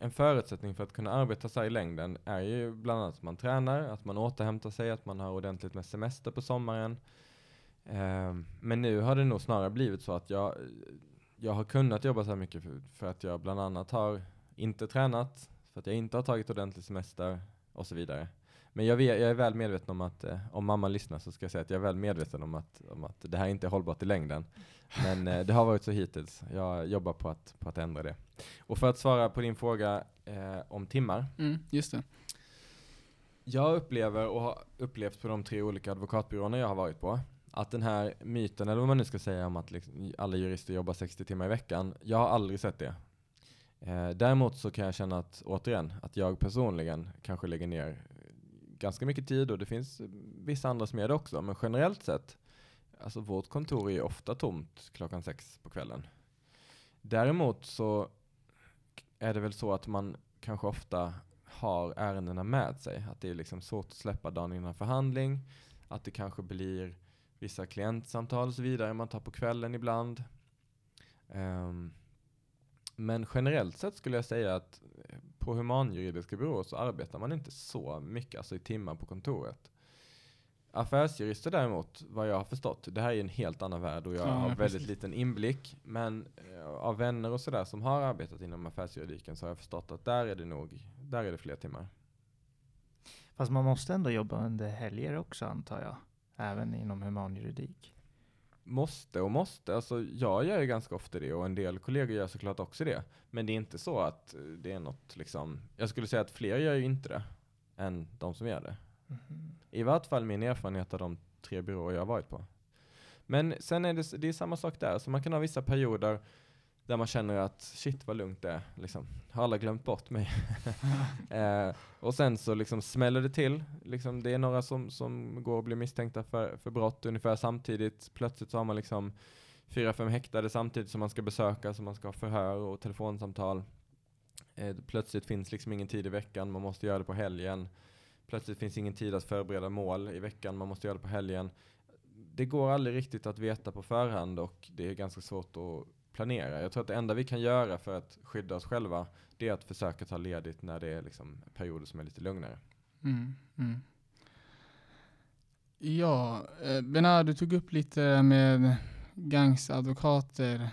S2: en förutsättning för att kunna arbeta sig i längden är ju bland annat att man tränar, att man återhämtar sig, att man har ordentligt med semester på sommaren. Ehm, men nu har det nog snarare blivit så att jag, jag har kunnat jobba så här mycket för, för att jag bland annat har inte tränat, för att jag inte har tagit ordentlig semester och så vidare. Men jag, vet, jag är väl medveten om att, eh, om mamma lyssnar så ska jag säga att jag är väl medveten om att, om att det här inte är hållbart i längden. Men eh, det har varit så hittills. Jag jobbar på att, på att ändra det. Och för att svara på din fråga eh, om timmar.
S1: Mm, just det.
S2: Jag upplever och har upplevt på de tre olika advokatbyråerna jag har varit på att den här myten, eller vad man nu ska säga om att liksom alla jurister jobbar 60 timmar i veckan, jag har aldrig sett det. Eh, däremot så kan jag känna att, återigen, att jag personligen kanske lägger ner ganska mycket tid och det finns vissa andra som gör det också, men generellt sett, alltså vårt kontor är ju ofta tomt klockan sex på kvällen. Däremot så är det väl så att man kanske ofta har ärendena med sig. Att det är liksom svårt att släppa dagen innan förhandling. Att det kanske blir vissa klientsamtal och så vidare man tar på kvällen ibland. Um, men generellt sett skulle jag säga att eh, på humanjuridiska byråer så arbetar man inte så mycket, alltså i timmar på kontoret. Affärsjurister däremot, vad jag har förstått, det här är en helt annan värld och jag
S1: Ja,
S2: har
S1: precis.
S2: väldigt liten inblick. Men eh, av vänner och sådär som har arbetat inom affärsjuridiken så har jag förstått att där är det nog, där är det fler timmar.
S3: Fast man måste ändå jobba under helger också antar jag. Även inom humanjuridik.
S2: Måste och måste, alltså jag gör ju ganska ofta det och en del kollegor gör såklart också det. Men det är inte så att det är något liksom, jag skulle säga att fler gör ju inte det än de som gör det.
S3: Mhm.
S2: I vart fall min erfarenhet av de tre byråer jag har varit på. Men sen är det, det är samma sak där, så man kan ha vissa perioder där man känner att shit vad lugnt det är, liksom. Har alla glömt bort mig? (laughs) eh, och sen så liksom smäller det till, liksom, det är några som, som går och blir misstänkta för, för brott ungefär samtidigt. Plötsligt så har man liksom fyra, fem häktade samtidigt som man ska besöka, som man ska ha förhör och telefonsamtal. Eh, plötsligt finns liksom ingen tid i veckan, man måste göra det på helgen. Plötsligt finns ingen tid att förbereda mål i veckan, man måste göra det på helgen. Det går aldrig riktigt att veta på förhand och det är ganska svårt att planera. Jag tror att det enda vi kan göra för att skydda oss själva, det är att försöka ta ledigt när det är liksom perioder som är lite lugnare.
S1: Mm, mm. Ja, eh, Benar, du tog upp lite med gangsadvokater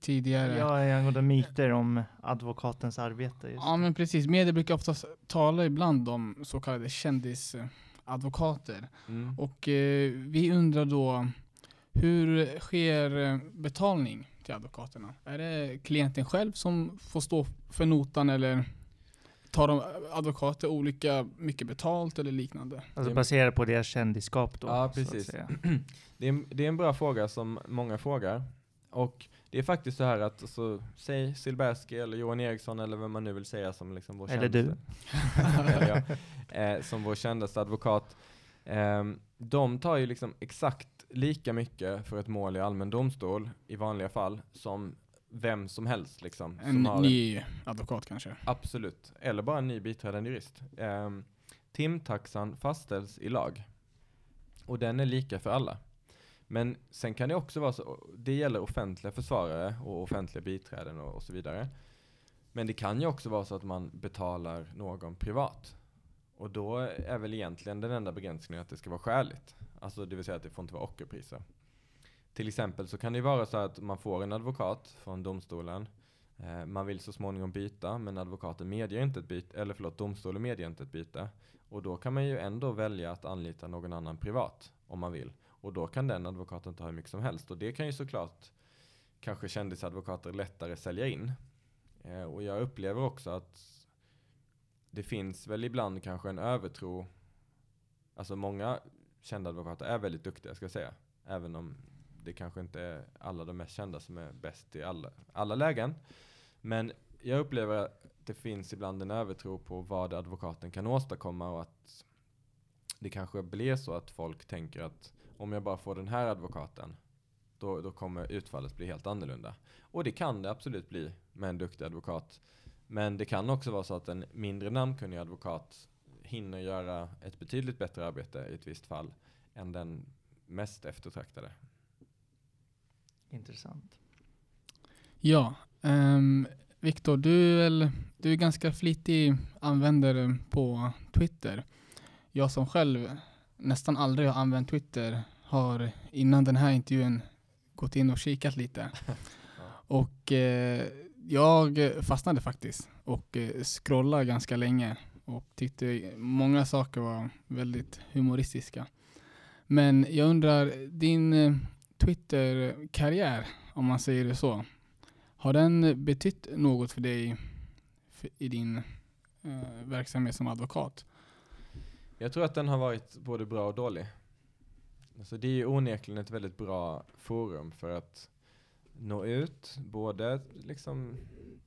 S1: tidigare.
S3: Ja, angående myter om advokatens arbete. Just.
S1: Ja, men precis. Media brukar oftast tala ibland om så kallade kändisadvokater.
S2: Mm.
S1: Och eh, vi undrar då, hur sker betalning till advokaterna? Är det klienten själv som får stå för notan eller tar de advokater olika mycket betalt eller liknande?
S3: Alltså baserat på deras kändisskap då.
S2: Ja, precis. (clears throat) Det är, en, det är en bra fråga som många frågar. Och det är faktiskt så här att, alltså, säg Silbersky eller Johan Eriksson eller vem man nu vill säga som liksom vår
S3: Eller
S2: kändaste- (laughs) eller jag, eh, som vår kändaste advokat. Ehm, de tar ju liksom exakt lika mycket för ett mål i allmän domstol i vanliga fall som vem som helst. Liksom,
S1: En
S2: som har
S1: ny advokat kanske?
S2: Absolut. Eller bara en ny biträdande jurist. Um, timtaxan fastställs i lag. Och den är lika för alla. Men sen kan det också vara så, det gäller offentliga försvarare och offentliga biträden och, och så vidare. Men det kan ju också vara så att man betalar någon privat. Och då är väl egentligen den enda begränsningen att det ska vara skäligt. Alltså det vill säga att det får inte vara ockerpriser. Till exempel så kan det ju vara så att man får en advokat från domstolen eh, Man vill så småningom byta, men advokaten medger inte ett byte, eller förlåt, domstolen medger inte ett byte. Och då kan man ju ändå välja att anlita någon annan privat, om man vill. Och då kan den advokaten ta hur mycket som helst. Och det kan ju såklart kanske kändisadvokater lättare sälja in. Eh, och jag upplever också att det finns väl ibland kanske en övertro. Alltså många kända advokater är väldigt duktiga, ska jag säga. Även om det kanske inte är alla de mest kända som är bäst i alla, alla lägen. Men jag upplever att det finns ibland en övertro på vad advokaten kan åstadkomma och att det kanske blir så att folk tänker att om jag bara får den här advokaten då, då kommer utfallet bli helt annorlunda. Och det kan det absolut bli med en duktig advokat. Men det kan också vara så att en mindre namnkunnig advokat hinner göra ett betydligt bättre arbete i ett visst fall än den mest eftertraktade.
S3: Intressant.
S1: Ja, um, Viktor, du, är väl- du är ganska flitig användare på Twitter. Jag som själv nästan aldrig har använt Twitter har innan den här intervjun gått in och kikat lite. (laughs) Och eh, jag fastnade faktiskt och eh, scrollade ganska länge och tyckte många saker var väldigt humoristiska. Men jag undrar, din eh, Twitter-karriär, om man säger det så, har den betytt något för dig i din eh, verksamhet som advokat?
S2: Jag tror att den har varit både bra och dålig. Alltså det är ju onekligen ett väldigt bra forum för att nå ut, både liksom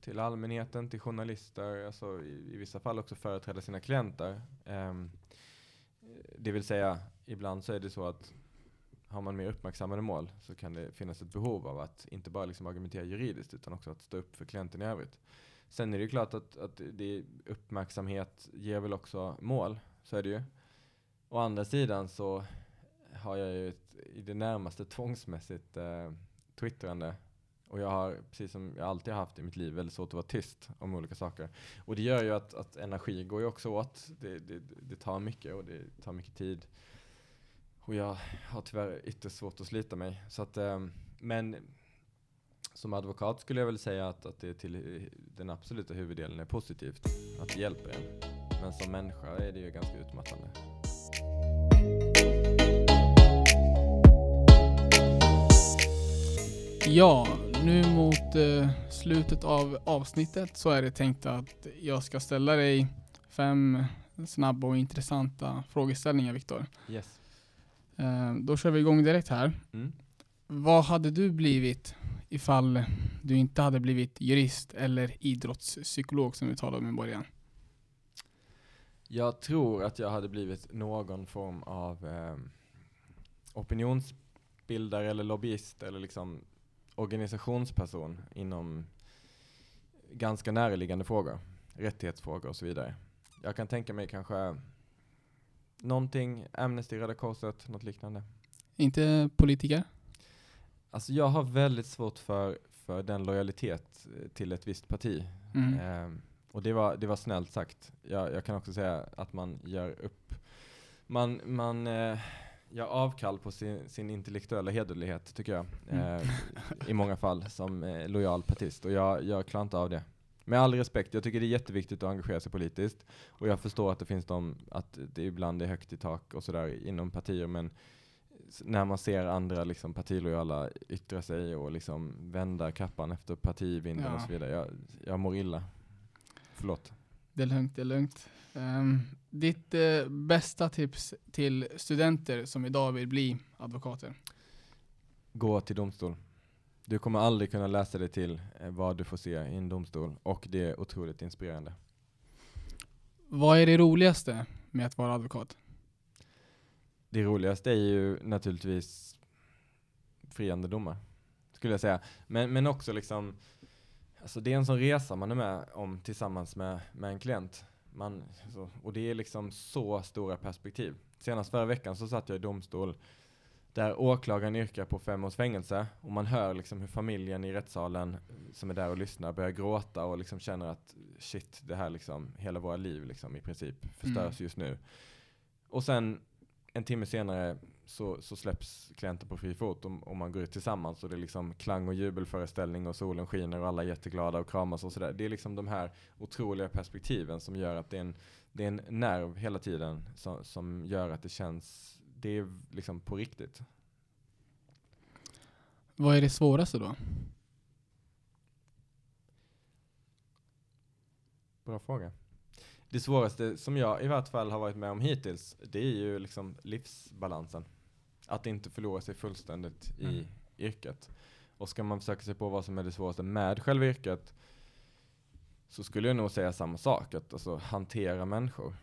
S2: till allmänheten, till journalister, alltså i, i vissa fall också företräda sina klienter. Um, det vill säga, ibland så är det så att har man mer uppmärksammade mål så kan det finnas ett behov av att inte bara liksom argumentera juridiskt utan också att stå upp för klienten i övrigt. Sen är det ju klart att, att det, uppmärksamhet ger väl också mål, så är det ju. Å andra sidan så har jag ju ett i det närmaste tvångsmässigt eh, twittrande. Och jag har, precis som jag alltid har haft i mitt liv, väldigt svårt att vara tyst om olika saker. Och det gör ju att, att energi går ju också åt. Det, det, det tar mycket och det tar mycket tid. Och jag har tyvärr ytterst svårt att slita mig. Så att, eh, men som advokat skulle jag väl säga att, att det till den absoluta huvuddelen är positivt. Att det hjälper en. Men som människa är det ju ganska utmattande.
S1: Ja, nu mot eh, slutet av avsnittet så är det tänkt att jag ska ställa dig fem snabba och intressanta frågeställningar, Viktor.
S2: Yes.
S1: Eh, då kör vi igång direkt här.
S2: Mm.
S1: Vad hade du blivit ifall du inte hade blivit jurist eller idrottspsykolog som vi talade om i början?
S2: Jag tror att jag hade blivit någon form av eh, opinionsbildare eller lobbyist eller liksom organisationsperson inom ganska närliggande frågor, rättighetsfrågor och så vidare. Jag kan tänka mig kanske någonting, Amnesty, Röda Korset, något liknande.
S1: Inte politiker?
S2: Alltså jag har väldigt svårt för, för den lojalitet eh, till ett visst parti.
S1: Mm.
S2: Ehm, och det var, det var snällt sagt. Jag, jag kan också säga att man gör upp, man, man eh, gör avkall på sin, sin intellektuella hederlighet tycker jag.
S1: Mm.
S2: Eh, I många fall som eh, lojal partist. Och jag, jag klarar inte av det. Med all respekt, jag tycker det är jätteviktigt att engagera sig politiskt. Och jag förstår att det finns de, att det ibland är högt i tak och sådär inom partier. Men när man ser andra liksom, partilojala yttra sig och liksom vända kappan efter partivinden
S1: Ja.
S2: och så vidare. Jag, jag mår illa. Förlåt.
S1: Det är lugnt, det är lugnt. Ehm, ditt eh, bästa tips till studenter som idag vill bli advokater?
S2: Gå till domstol. Du kommer aldrig kunna läsa dig till eh, vad du får se i en domstol. Och det är otroligt inspirerande.
S1: Vad är det roligaste med att vara advokat?
S2: Det roligaste är ju naturligtvis friande domar, skulle jag säga. Men, men också liksom, alltså det är en sån resa man är med om tillsammans med, med en klient. Man, så, och det är liksom så stora perspektiv. Senast förra veckan så satt jag i domstol där åklagaren yrkar på fem års fängelse och man hör liksom hur familjen i rättssalen som är där och lyssnar börjar gråta och liksom känner att shit, det här liksom, hela våra liv liksom i princip förstörs
S1: Mm.
S2: just nu. Och sen en timme senare så, så släpps klienten på fri fot och, och man går ut tillsammans och det är liksom klang och jubelföreställning och solen skiner och alla är jätteglada och kramas och sådär. Det är liksom de här otroliga perspektiven som gör att det är en, det är en nerv hela tiden som, som gör att det känns, det är liksom på riktigt.
S1: Vad är det svåraste då?
S2: Bra fråga. Det svåraste som jag i vart fall har varit med om hittills, det är ju liksom livsbalansen. Att inte förlora sig fullständigt i
S1: Mm.
S2: yrket. Och ska man försöka sig på vad som är det svåraste med själva yrket, så skulle jag nog säga samma sak. Att alltså, hantera människor.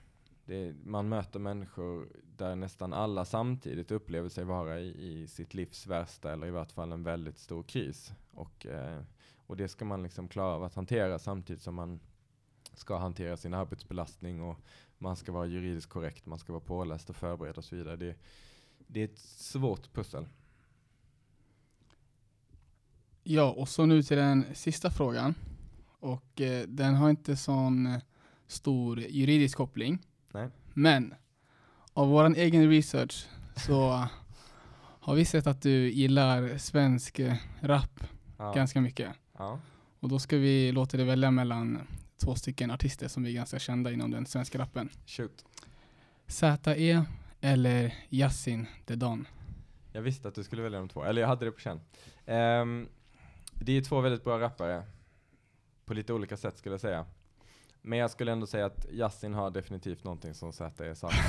S2: Är, man möter människor där nästan alla samtidigt upplever sig vara i, i sitt livs värsta, eller i vart fall en väldigt stor kris. Och, eh, och det ska man liksom klara av att hantera samtidigt som man ska hantera sin arbetsbelastning och man ska vara juridiskt korrekt, man ska vara påläst och förberedd och så vidare. Det, det är ett svårt pussel.
S1: Ja, och så nu till den sista frågan. Och eh, den har inte sån eh, stor juridisk koppling.
S2: Nej.
S1: Men av vår egen research så (laughs) har vi sett att du gillar svensk eh, rap
S2: Ja.
S1: ganska mycket.
S2: Ja.
S1: Och då ska vi låta dig välja mellan två stycken artister som är ganska kända inom den svenska rappen.
S2: Shoot.
S1: Z.E. eller Yasin The Don.
S2: Jag visste att du skulle välja de två, eller jag hade det på känn. Ehm, det är två väldigt bra rappare, på lite olika sätt skulle jag säga. Men jag skulle ändå säga att Yasin har definitivt någonting som Z saknar.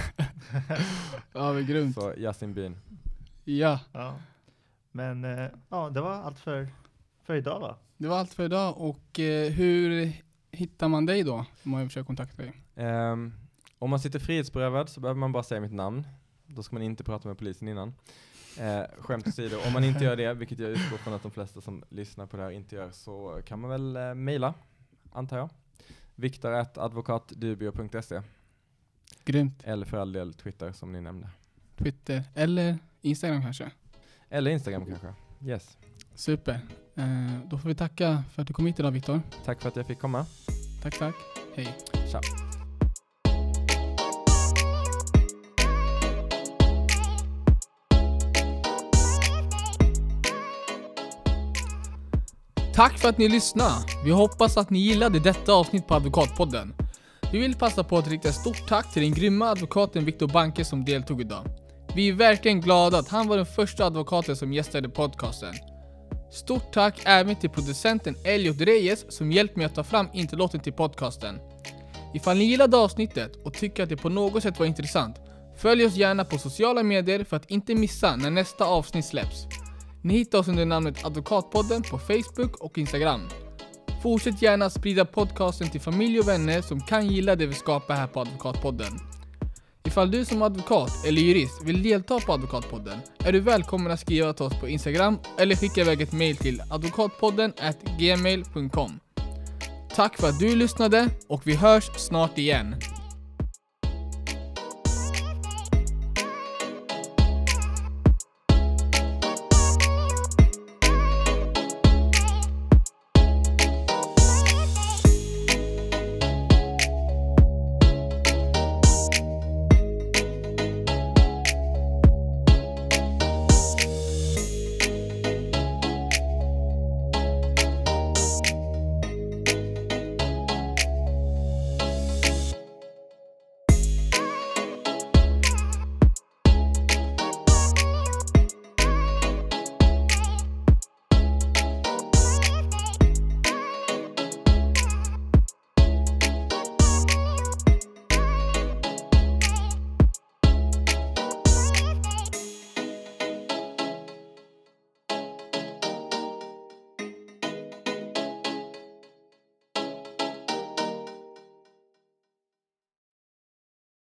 S2: (laughs)
S1: Ja, grymt.
S2: Så Yasin Bin.
S1: Ja,
S3: Ja. Men eh, ja, det var allt för, för idag va?
S1: det var allt för idag. Och eh, hur hittar man dig då? Om man försöker kontakta dig.
S2: Ehm, om man sitter frihetsberövad så behöver man bara säga mitt namn. Då ska man inte prata med polisen innan. Eh, skämt åsido, om man inte gör det, vilket jag utgår från att de flesta som lyssnar på det här inte gör, så kan man väl eh, mejla, antar jag. Viktor.advokatdubio.se
S1: Grymt.
S2: eller för all del Twitter som ni nämnde.
S1: Twitter eller Instagram kanske.
S2: Eller Instagram kanske. Yes.
S1: Super. Eh, då får vi tacka för att du kom hit idag Viktor.
S2: Tack för att jag fick komma.
S1: Tack, tack. Hej.
S2: Tja.
S1: Tack för att ni lyssnade. Vi hoppas att ni gillade detta avsnitt på Advokatpodden. Vi vill passa på att rikta ett stort tack till den grymma advokaten Viktor Banke som deltog idag. Vi är verkligen glada att han var den första advokaten som gästade podcasten. Stort tack även till producenten Elliot Reyes som hjälpt mig att ta fram introlåten till podcasten. Ifall ni gillade avsnittet och tycker att det på något sätt var intressant, följ oss gärna på sociala medier för att inte missa när nästa avsnitt släpps. Ni hittar oss under namnet Advokatpodden på Facebook och Instagram. Fortsätt gärna sprida podcasten till familj och vänner som kan gilla det vi skapar här på Advokatpodden. Ifall du som advokat eller jurist vill delta på Advokatpodden är du välkommen att skriva till oss på Instagram eller skicka iväg ett mail till advokatpodden gmail.com. Tack för att du lyssnade och vi hörs snart igen.